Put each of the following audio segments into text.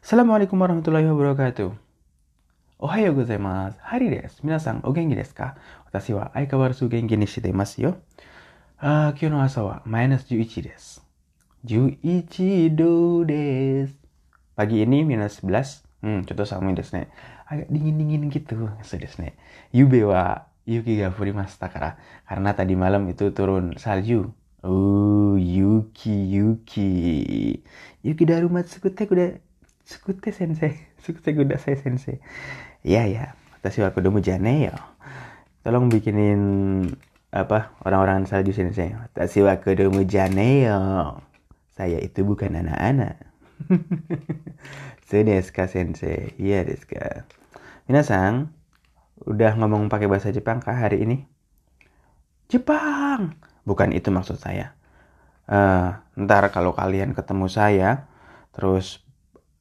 Assalamualaikum warahmatullahi wabarakatuh. Ohayo gozaimasu. Hari desu. Minasan, o genki desu ka? Watashi wa aikawarazu genki ni shite imasu yo. Ah, kyou no asa wa minus 11 desu. 11 do desu. Pagi ini minus 11. Hmm, contoh sama desu ne. Agak dingin-dingin gitu. So desu ne. Yube wa yuki ga furimashita kara. Karena tadi malam itu turun salju. Oh, Yuki, Yuki. Yuki darumat sukute kuda sukute sensei. Sukute saya sensei. Iya ya, watashi wa kodomo janei yo. Tolong bikinin apa orang-orang salju sensei. Watashi wa kodomo janei yo. Saya itu bukan anak-anak. Sudeska sensei. Iya deska. Minasang, udah ngomong pakai bahasa Jepang kah hari ini? Jepang. Bukan itu maksud saya. Uh, ntar kalau kalian ketemu saya, terus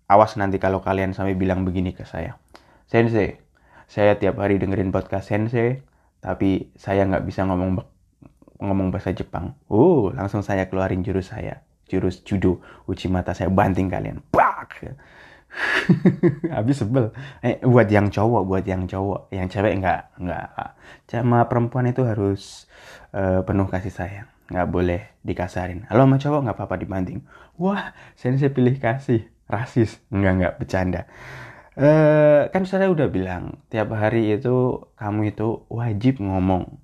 awas nanti kalau kalian sampai bilang begini ke saya. Sensei, saya tiap hari dengerin podcast Sensei, tapi saya nggak bisa ngomong ngomong bahasa Jepang. Uh, langsung saya keluarin jurus saya, jurus judo, mata saya banting kalian. Bak! Habis sebel. Eh, buat yang cowok, buat yang cowok, yang cewek nggak nggak. Sama perempuan itu harus uh, penuh kasih sayang. Nggak boleh dikasarin. Halo sama cowok nggak apa-apa dibanting. Wah, sensei pilih kasih. Rasis. Nggak, nggak, bercanda. Uh, kan saya udah bilang tiap hari itu kamu itu wajib ngomong.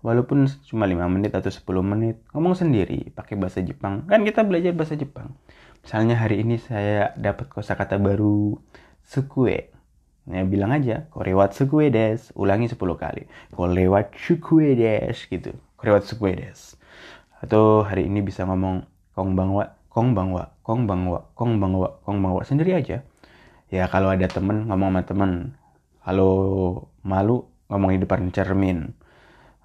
Walaupun cuma 5 menit atau 10 menit ngomong sendiri pakai bahasa Jepang. Kan kita belajar bahasa Jepang. Misalnya hari ini saya dapat kosakata baru sukue. Ya bilang aja korewat sukue des. Ulangi 10 kali korewat sukue des gitu. Korewat sukue des. Atau hari ini bisa ngomong kong bangwa kong bangwa kong bangwa kong bangwa kong bangwa sendiri aja. Ya kalau ada temen ngomong sama temen. Kalau malu ngomong di depan cermin.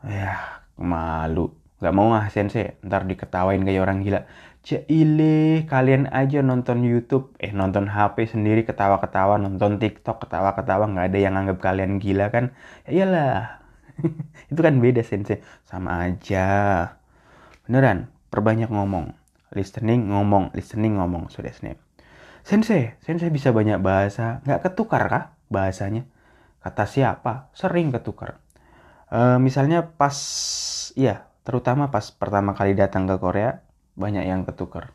Ya malu. Nggak mau nggak sensei. Ntar diketawain kayak orang gila. Cile, kalian aja nonton YouTube, eh nonton HP sendiri ketawa-ketawa, nonton TikTok ketawa-ketawa, nggak ada yang anggap kalian gila kan? Ya iyalah, itu kan beda sensei, sama aja. Beneran, perbanyak ngomong, listening ngomong, listening ngomong, sudah snap. Sensei, sensei bisa banyak bahasa. Nggak ketukar kah bahasanya? Kata siapa? Sering ketukar. E, misalnya pas, ya terutama pas pertama kali datang ke Korea, banyak yang ketukar.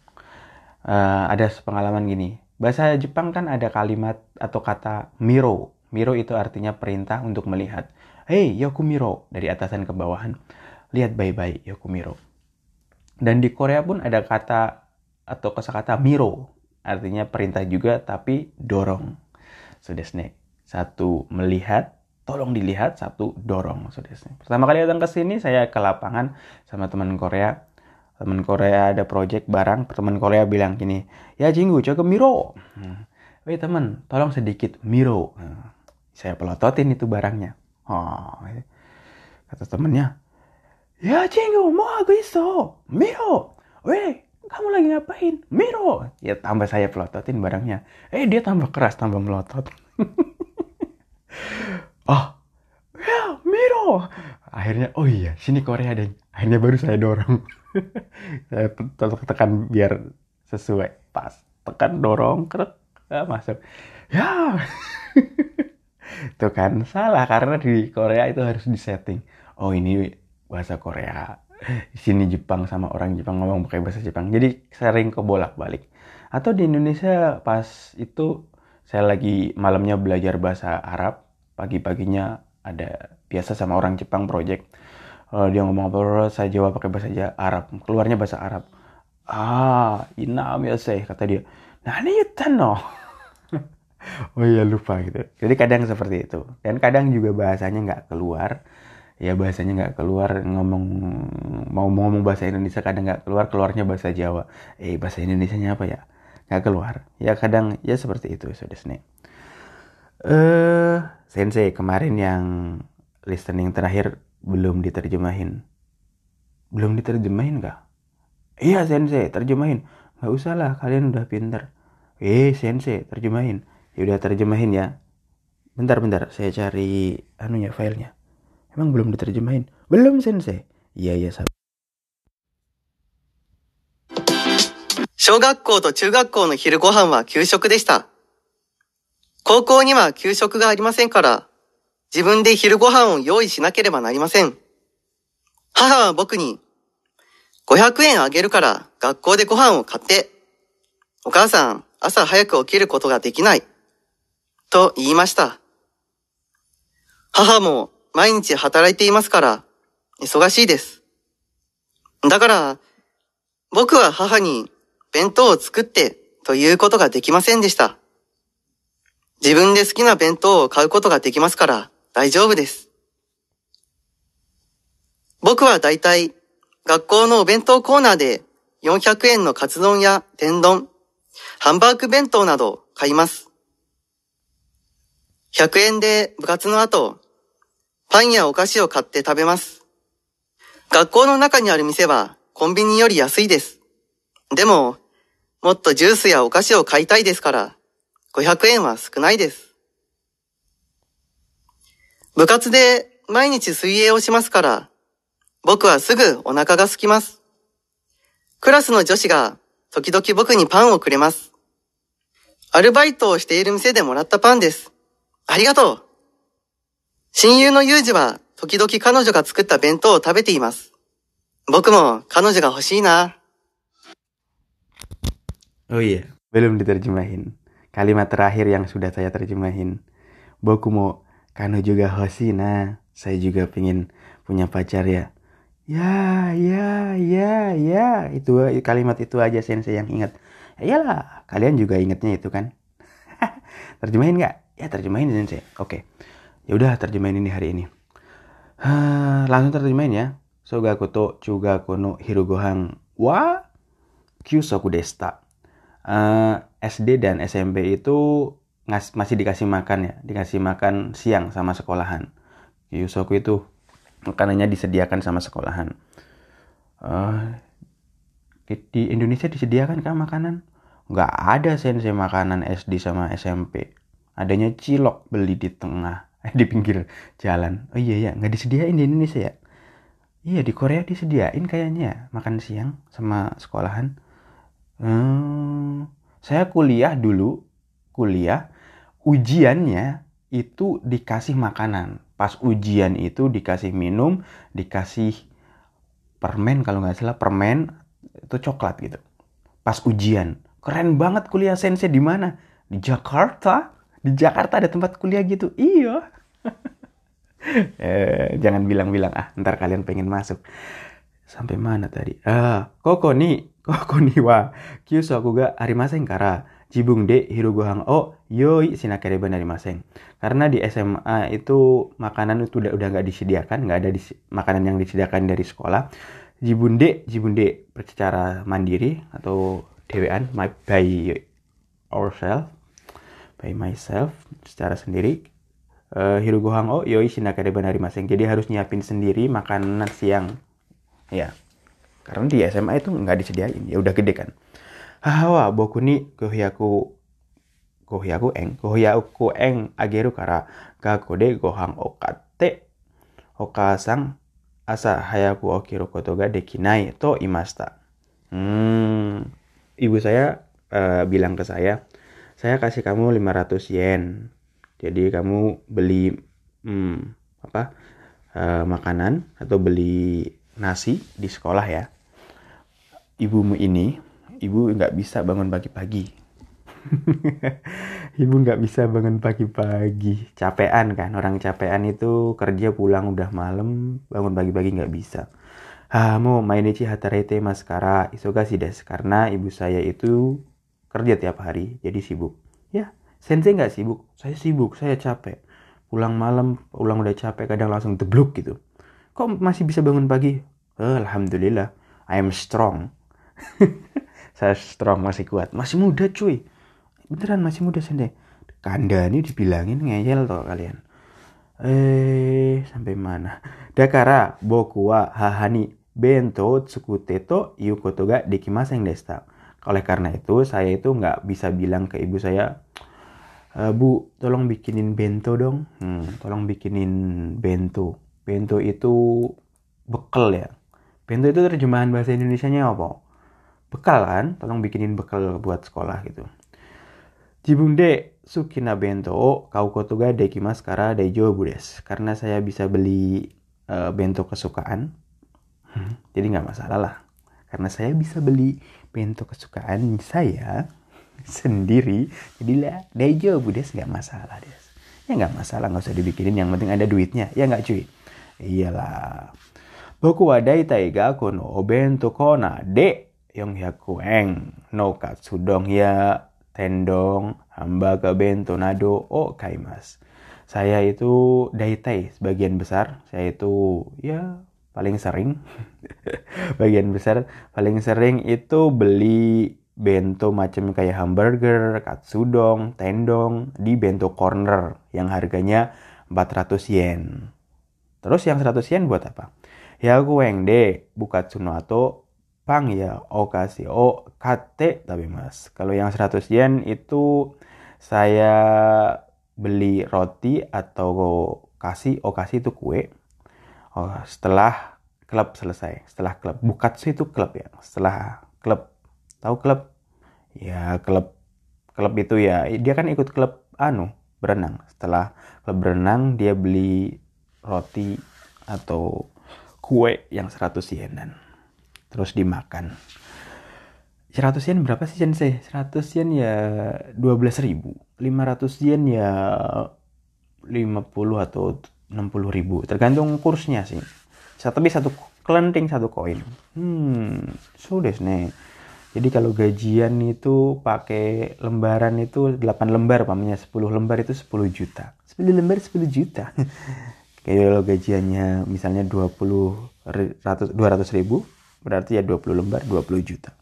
E, ada pengalaman gini. Bahasa Jepang kan ada kalimat atau kata miro. Miro itu artinya perintah untuk melihat. Hei, yoku miro. Dari atasan ke bawahan. Lihat baik-baik, yoku miro. Dan di Korea pun ada kata atau kosakata miro artinya perintah juga tapi dorong. Sudah snake. Satu melihat, tolong dilihat, satu dorong. Sudah snake. Pertama kali datang ke sini saya ke lapangan sama teman Korea. Teman Korea ada project barang, teman Korea bilang gini, "Ya Jinggu, coba miro." Hmm. Weh teman, tolong sedikit miro. Hmm. Saya pelototin itu barangnya. Oh, kata temennya, "Ya Jinggu, mau aku iso, miro." Weh, kamu lagi ngapain? Miro. Ya tambah saya pelototin barangnya. Eh dia tambah keras, tambah melotot. oh, ya Miro. Akhirnya, oh iya, sini Korea deh. Akhirnya baru saya dorong. saya tekan biar sesuai. Pas. Tekan, dorong, krek. Ya, masuk. Ya. Tuh kan, salah. Karena di Korea itu harus disetting. Oh ini bahasa Korea di sini Jepang sama orang Jepang ngomong pakai bahasa Jepang. Jadi sering kebolak-balik. Atau di Indonesia pas itu saya lagi malamnya belajar bahasa Arab, pagi-paginya ada biasa sama orang Jepang project. Uh, dia ngomong apa saya jawab pakai bahasa Arab, keluarnya bahasa Arab. Ah, inam ya saya kata dia. Nah ini no. oh iya lupa gitu. Jadi kadang seperti itu. Dan kadang juga bahasanya nggak keluar ya bahasanya nggak keluar ngomong mau ngomong bahasa Indonesia kadang nggak keluar keluarnya bahasa Jawa. Eh bahasa Indonesia nya apa ya? Nggak keluar. Ya kadang ya seperti itu sudah snake eh sensei kemarin yang listening terakhir belum diterjemahin. Belum diterjemahin nggak? Iya sensei terjemahin. Nggak usah lah kalian udah pinter. Eh sensei terjemahin. Ya udah terjemahin ya. Bentar bentar saya cari anunya filenya Emang belum diterjemahin? Belum sensei. Iya iya sab. 小学校と中学校の昼ご飯は給食でした。高校には給食がありませんから、自分で昼ご飯を用意しなければなりません。母は僕に、500円あげるから学校でご飯を買って。お母さん、朝早く起きることができない。と言いました。母も毎日働いていますから、忙しいです。だから、僕は母に弁当を作ってということができませんでした。自分で好きな弁当を買うことができますから大丈夫です。僕はだいたい学校のお弁当コーナーで400円のカツ丼や天丼、ハンバーグ弁当など買います。100円で部活の後、パンやお菓子を買って食べます。学校の中にある店はコンビニより安いです。でも、もっとジュースやお菓子を買いたいですから、500円は少ないです。部活で毎日水泳をしますから、僕はすぐお腹が空きます。クラスの女子が時々僕にパンをくれます。アルバイトをしている店でもらったパンです。ありがとう。親友のユージは時々彼女が作った弁当を食べています。僕も彼女が欲しいな。Oh iya, belum diterjemahin. Kalimat terakhir yang sudah saya terjemahin. Boku mo kano juga hosina. Saya juga pengen punya pacar ya. Ya, ya, ya, ya. Itu kalimat itu aja sensei yang ingat. Ya iyalah, kalian juga ingatnya itu kan. terjemahin nggak? Ya terjemahin sensei. Oke. Ya udah terjemahin ini hari ini. Uh, langsung terjemahin ya. Sogaku to chuga kono hirugohang wa kyusoku desta uh, eh, SD dan SMP itu ngas masih dikasih makan ya, dikasih makan siang sama sekolahan. Yusoku itu makanannya disediakan sama sekolahan. Uh, di Indonesia disediakan kan makanan? Nggak ada sensei makanan SD sama SMP. Adanya cilok beli di tengah, di pinggir jalan. Oh iya ya, nggak disediain di Indonesia ya? Iya di Korea disediain kayaknya makan siang sama sekolahan. Hmm, saya kuliah dulu, kuliah, ujiannya itu dikasih makanan. Pas ujian itu dikasih minum, dikasih permen kalau nggak salah permen itu coklat gitu. Pas ujian, keren banget kuliah sensei di mana? Di Jakarta. Di Jakarta ada tempat kuliah gitu. Iya. eh, jangan bilang-bilang ah, ntar kalian pengen masuk. Sampai mana tadi? Ah, koko nih Konniwa. Kyusoku ga arimasen kara. Jibung de hirugohang o yoi sinakereba narimasen. Karena di SMA itu makanan itu udah udah nggak disediakan, nggak ada di, makanan yang disediakan dari sekolah. Jibunde, jibunde secara mandiri atau dewean by ourselves, by myself secara sendiri. Uh, hirugohang o yoi sinakereba narimasen. Jadi harus nyiapin sendiri makanan siang. Ya. Karena di SMA itu nggak disediain, ya udah gede kan. Hawa boku ni gohyaku gohyaku eng gohyaku eng ageru kara gakode gohang okate okasang asa hayaku okiru koto ga dekinai to imasta. Hmm, ibu saya uh, bilang ke saya, saya kasih kamu 500 yen. Jadi kamu beli hmm, apa uh, makanan atau beli nasi di sekolah ya ibumu ini, ibu nggak bisa bangun pagi-pagi. ibu nggak bisa bangun pagi-pagi. Capean kan, orang capean itu kerja pulang udah malam, bangun pagi-pagi nggak bisa. Hamo mainichi hatarete maskara isogashi des. Karena ibu saya itu kerja tiap hari, jadi sibuk. Ya, sensei nggak sibuk. Saya sibuk, saya capek. Pulang malam, pulang udah capek, kadang langsung debluk gitu. Kok masih bisa bangun pagi? Alhamdulillah, I am strong. saya strong masih kuat masih muda cuy beneran masih muda sende kanda ini dibilangin ngeyel toh kalian eh sampai mana dakara boku wa hahani bento tsukute to yukoto ga dekimasen desta oleh karena itu saya itu nggak bisa bilang ke ibu saya e, bu tolong bikinin bento dong hmm, tolong bikinin bento bento itu bekal ya bento itu terjemahan bahasa Indonesia nya apa bekal kan tolong bikinin bekal buat sekolah gitu Jibunde sukina bento o kaukoto ga dekimasu kara daijoubu desu. Karena saya bisa beli uh, bento kesukaan. Hmm, jadi nggak masalah lah. Karena saya bisa beli bento kesukaan saya sendiri. Jadilah daijoubu desu nggak masalah desu. Ya nggak masalah nggak usah dibikinin yang penting ada duitnya. Ya nggak cuy. Iyalah. Boku wa daitai ga kono obento kona de 400 yen no katsudon ya tendong hamba ke bento nado o kaimas. Saya itu daitai sebagian besar, saya itu ya paling sering bagian besar paling sering itu beli bento macam kayak hamburger, katsudon, tendong di bento corner yang harganya 400 yen. Terus yang 100 yen buat apa? Ya aku yang de buka atau pang ya okasi o kate tapi mas kalau yang 100 yen itu saya beli roti atau kasih okasi itu kue oh, setelah klub selesai setelah klub. Bukatsu itu klub ya. Setelah klub. Tahu klub? Ya klub klub itu ya. Dia kan ikut klub anu berenang. Setelah klub berenang dia beli roti atau kue yang 100 yenan terus dimakan. 100 yen berapa sih sensei? 100 yen ya 12 ribu. 500 yen ya 50 atau 60 ribu. Tergantung kursnya sih. Tapi satu kelenting satu koin. Hmm sudah nih. Jadi kalau gajian itu pakai lembaran itu 8 lembar pamannya 10 lembar itu 10 juta. 10 lembar 10 juta. Kayak kalau gajiannya misalnya 20 200 ribu Berarti ya 20 lembar 20 juta.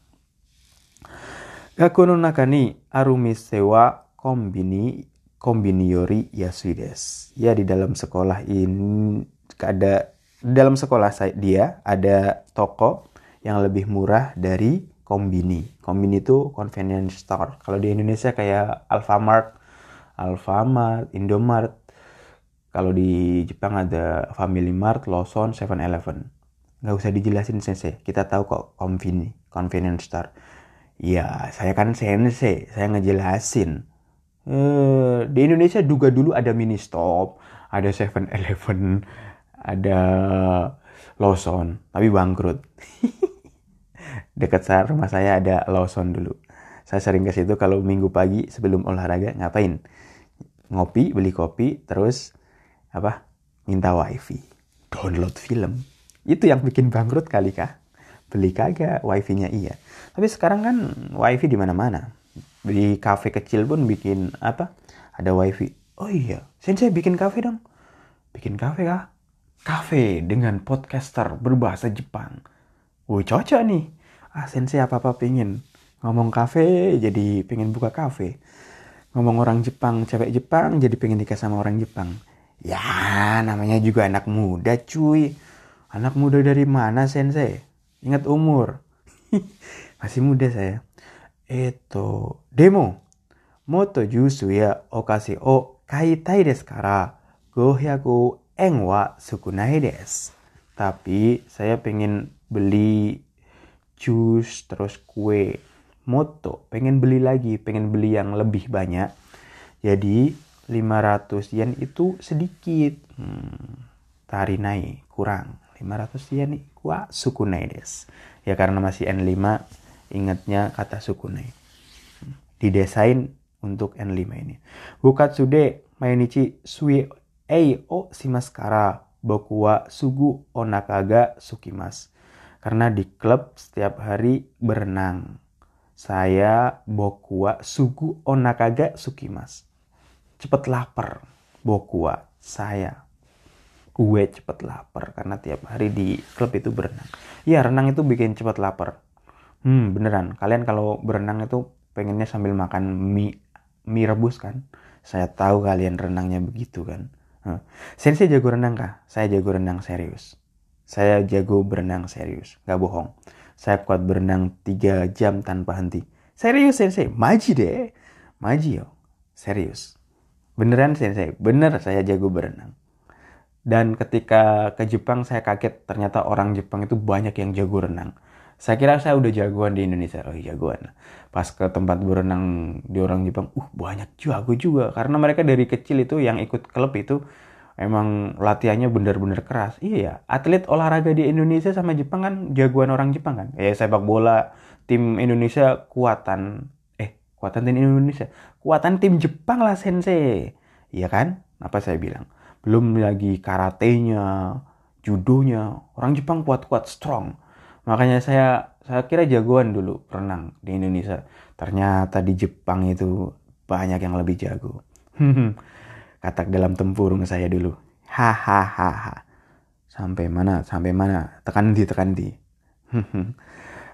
Gaku no naka ni aru mise wa kombini kombini yori yasui desu. Ya di dalam sekolah ini ada di dalam sekolah saya dia ada toko yang lebih murah dari kombini. Kombini itu convenience store. Kalau di Indonesia kayak Alfamart, Alfamart, Indomart. Kalau di Jepang ada Family Mart, Lawson, 7-Eleven nggak usah dijelasin sensei kita tahu kok conveni convenience store ya saya kan sensei saya ngejelasin eh, di Indonesia juga dulu ada mini stop ada 7-Eleven ada Lawson tapi bangkrut dekat rumah saya ada Lawson dulu saya sering ke situ kalau minggu pagi sebelum olahraga ngapain ngopi beli kopi terus apa minta wifi download film itu yang bikin bangkrut kali kah? Beli kagak, wifi-nya iya. Tapi sekarang kan wifi di mana-mana. Di kafe kecil pun bikin apa? Ada wifi. Oh iya, sensei bikin kafe dong. Bikin kafe kah? Kafe dengan podcaster berbahasa Jepang. Wih cocok nih. Ah sensei apa-apa pengen. Ngomong kafe jadi pengen buka kafe. Ngomong orang Jepang, cewek Jepang jadi pengen nikah sama orang Jepang. Ya namanya juga anak muda cuy Anak muda dari mana sensei? Ingat umur. Masih muda saya. Eto, demo. Moto jusu ya okasi o kaitai desu kara 500 en wa sukunai desu. Tapi saya pengen beli jus terus kue. Moto, pengen beli lagi, pengen beli yang lebih banyak. Jadi 500 yen itu sedikit. Hmm, tarinai kurang. 500 yen wa sukunai des. Ya karena masih N5 ingatnya kata sukunai. Didesain untuk N5 ini. Bukatsude mainichi sui ei o shimaskara boku wa sugu onakaga sukimas. Karena di klub setiap hari berenang. Saya bokua sugu onakaga sukimas. Cepet lapar. Bokua saya gue cepet lapar karena tiap hari di klub itu berenang. Iya renang itu bikin cepet lapar. Hmm beneran. Kalian kalau berenang itu pengennya sambil makan mie mie rebus kan? Saya tahu kalian renangnya begitu kan. Hmm. Sensei jago renang kah? Saya jago renang serius. Saya jago berenang serius, gak bohong. Saya kuat berenang 3 jam tanpa henti. Serius sensei, maji deh. Maji yo, serius. Beneran sensei, bener saya jago berenang. Dan ketika ke Jepang saya kaget ternyata orang Jepang itu banyak yang jago renang. Saya kira saya udah jagoan di Indonesia. Oh jagoan. Pas ke tempat berenang di orang Jepang, uh banyak jago juga. Karena mereka dari kecil itu yang ikut klub itu emang latihannya benar-benar keras. Iya ya, atlet olahraga di Indonesia sama Jepang kan jagoan orang Jepang kan. Ya sepak bola tim Indonesia kuatan eh kuatan tim Indonesia, kuatan tim Jepang lah sensei. Iya kan? Apa saya bilang? Belum lagi karatenya, judonya. Orang Jepang kuat-kuat strong. Makanya saya saya kira jagoan dulu renang di Indonesia. Ternyata di Jepang itu banyak yang lebih jago. katak dalam tempurung saya dulu. Hahaha. Sampai mana? Sampai mana? Tekan di, tekan di.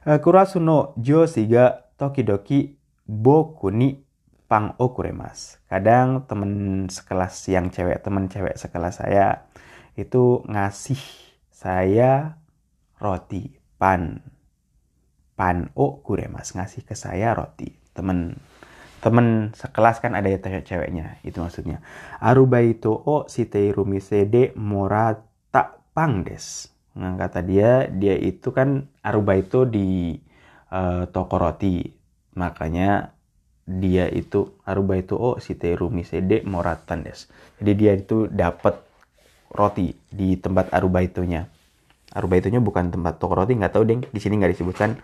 Eh, Kurasu no joshi ga tokidoki boku ni pang okuremas. Kadang temen sekelas yang cewek, temen cewek sekelas saya itu ngasih saya roti pan. Pan okuremas. Ngasih ke saya roti. Temen temen sekelas kan ada ya cewek-ceweknya itu maksudnya arubaito o siteiru mise de morata pangdes nah kata dia dia itu kan arubaito di uh, toko roti makanya dia itu arubaito o siteiru mise de moratan des jadi dia itu dapat roti di tempat arubaitonya arubaitonya bukan tempat toko roti nggak tahu deh di sini nggak disebutkan.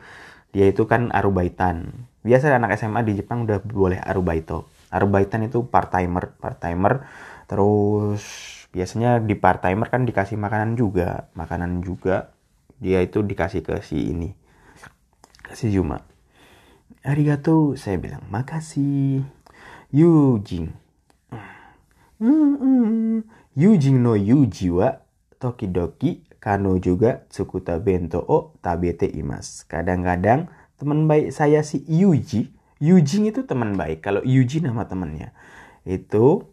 Dia itu kan arubaitan. Biasa anak SMA di Jepang udah boleh arubaito. Arubaitan itu part timer part timer terus biasanya di part timer kan dikasih makanan juga. Makanan juga dia itu dikasih ke si ini kasih Juma. Arigato saya bilang makasih. Yujin. Yujin no Yuji wa tokidoki kano juga tsukuta bento o tabete imas. Kadang-kadang teman baik saya si Yuji Yuji itu teman baik. Kalau Yuji nama temannya. Itu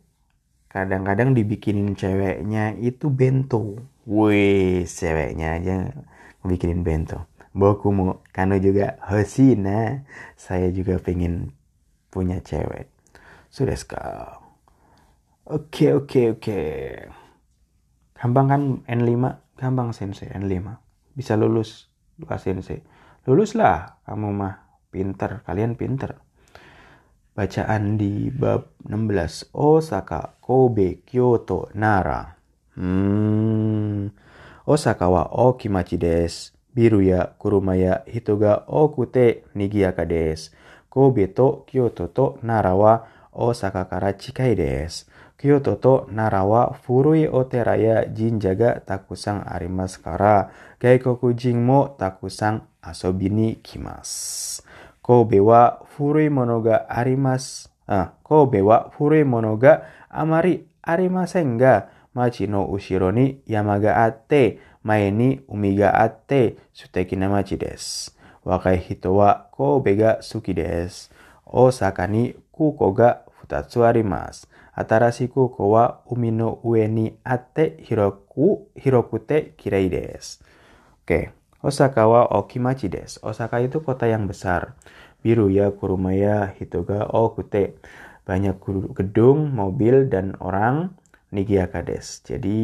kadang-kadang dibikinin ceweknya itu bento. Wih ceweknya aja bikinin bento. Boku mau kano juga Hosina. Saya juga pengen punya cewek. Sudah sekarang. Oke oke oke. Gampang kan N5 gampang sensei N5 bisa lulus dua sensei. Luluslah kamu mah pinter kalian pinter. Bacaan di bab 16 Osaka Kobe Kyoto Nara. Hmm. Osaka wa okimachi desu. Biru ya kuruma ya hito ga okute nigiyaka desu. Kobe to Kyoto to Nara wa Osaka kara chikai desu Kyoto to Narawa furui Oteraya Jinjaga Takusang Arimas Kara Gaikoku Jinmo Takusang Asobini Kimas Kobe wa furui Monoga Arimas ah, Kobe wa furui Monoga Amari Arimasen ga Machi no Ushiro ni Yamaga Atte Mae ni Umiga Atte Suteki na Machi desu 若い人は神戸が好きです。大阪に空港が2つあります。新しい空港は海の上にあって広く、広くて綺麗です。Oke, Osaka wa Okimachi desu. Osaka itu kota yang besar. Biru ya, kuruma ya, hitoga okute. Banyak gedung, mobil, dan orang. Nigiaka desu. Jadi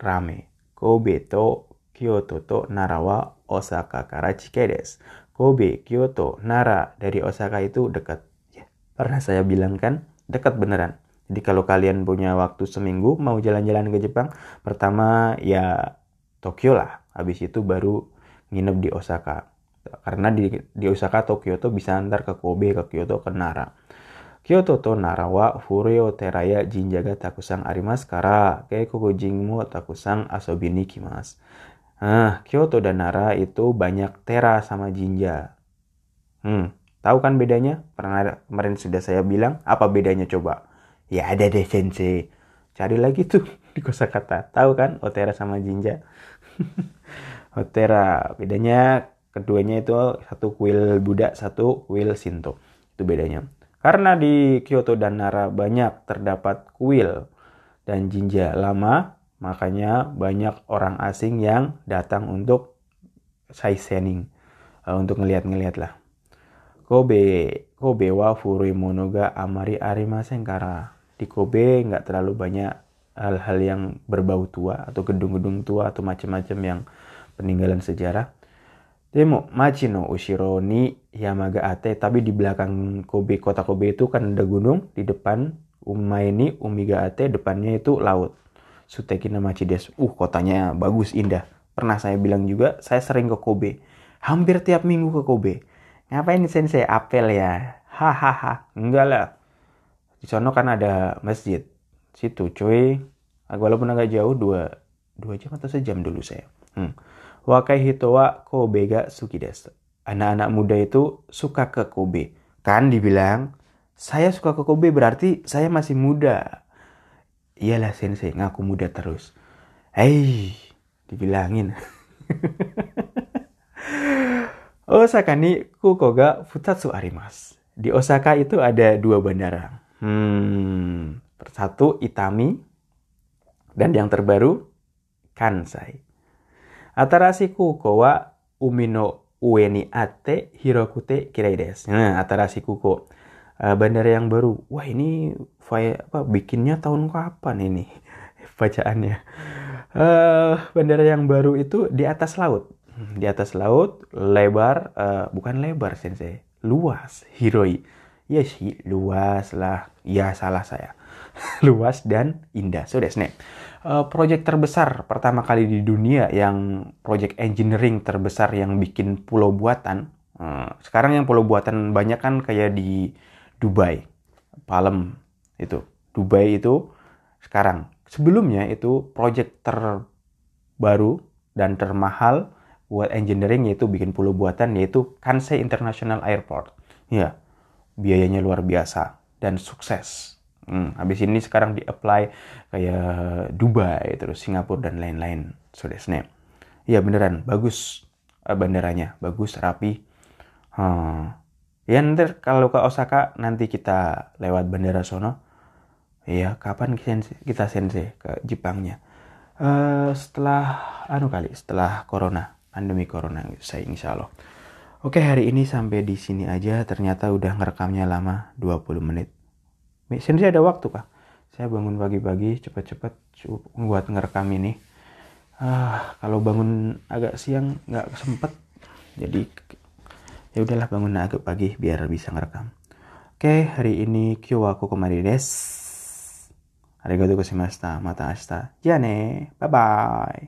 rame. Kobe to Kyoto to Nara wa Osaka kara chikai desu. Kobe, Kyoto, Nara dari Osaka itu dekat. Ya, pernah saya bilang kan, dekat beneran. Jadi kalau kalian punya waktu seminggu mau jalan-jalan ke Jepang, pertama ya Tokyo lah. Habis itu baru nginep di Osaka. Karena di, di Osaka atau Kyoto bisa antar ke Kobe, ke Kyoto, ke Nara. Kyoto to Nara wa Furyo Teraya Jinja ga takusang arimasu kara keikoku mo takusang asobi ni kimasu. Nah, Kyoto dan Nara itu banyak tera sama jinja. Hmm, tahu kan bedanya? Pernah kemarin sudah saya bilang apa bedanya coba? Ya ada deh sensei. Cari lagi tuh di kosakata. Tahu kan Otera sama Jinja? Otera bedanya keduanya itu satu kuil Buddha, satu kuil Shinto. Itu bedanya. Karena di Kyoto dan Nara banyak terdapat kuil dan Jinja lama, makanya banyak orang asing yang datang untuk sightseeing, untuk ngeliat-ngeliat lah. Kobe, Kobe wa furui monoga amari arimasen kara di Kobe nggak terlalu banyak hal-hal yang berbau tua atau gedung-gedung tua atau macam-macam yang peninggalan sejarah. Demo machi no ushiro ni yamaga ate tapi di belakang Kobe kota Kobe itu kan ada gunung di depan umai ni umiga ate depannya itu laut. Suteki machi des. Uh kotanya bagus indah. Pernah saya bilang juga saya sering ke Kobe. Hampir tiap minggu ke Kobe. Ngapain sensei apel ya? Hahaha. Enggak lah. Di sono kan ada masjid. Situ cuy. Walaupun agak jauh dua dua jam atau sejam dulu saya. Hmm. Wakai hitowa Kobe ga suki desu. Anak-anak muda itu suka ke Kobe. Kan dibilang, saya suka ke Kobe berarti saya masih muda. Iyalah sensei, ngaku muda terus. Hei, dibilangin. Osaka ni kuko ga futatsu arimasu. Di Osaka itu ada dua bandara. Hmm, satu Itami dan yang terbaru Kansai. Atarashi kuko wa umi no ue ni ate hirokute kirei desu. Nah, Atarashi kuko. Uh, bandara yang baru. Wah, ini apa bikinnya tahun kapan ini? Bacaannya. Uh, bandara yang baru itu di atas laut. Di atas laut, lebar, uh, bukan lebar sensei, luas, hiroi. Ya sih, luas lah. Ya salah saya. luas dan indah. So, that's uh, project terbesar pertama kali di dunia yang project engineering terbesar yang bikin pulau buatan. Uh, sekarang yang pulau buatan banyak kan kayak di Dubai, Palem itu. Dubai itu sekarang. Sebelumnya itu project terbaru dan termahal buat engineering yaitu bikin pulau buatan yaitu Kansai International Airport. Ya, biayanya luar biasa dan sukses. Hmm, habis ini sekarang di-apply kayak Dubai, terus Singapura dan lain-lain. So that's name. Ya beneran, bagus uh, bandaranya. Bagus, rapi. Hmm. Ya nanti kalau ke Osaka nanti kita lewat bandara sono. Ya kapan kita sensei ke Jepangnya? Uh, setelah anu kali, setelah corona, pandemi corona saya insya Allah. Oke hari ini sampai di sini aja. Ternyata udah ngerekamnya lama 20 menit Sini ada waktu kah? Saya bangun pagi-pagi cepet-cepet buat ngerekam ini. Ah, kalau bangun agak siang nggak sempet. Jadi ya udahlah bangun agak pagi biar bisa ngerekam. Oke, hari ini kyo aku kemari des. Arigatou gozaimashita. Mata ashita. Jane. Bye bye.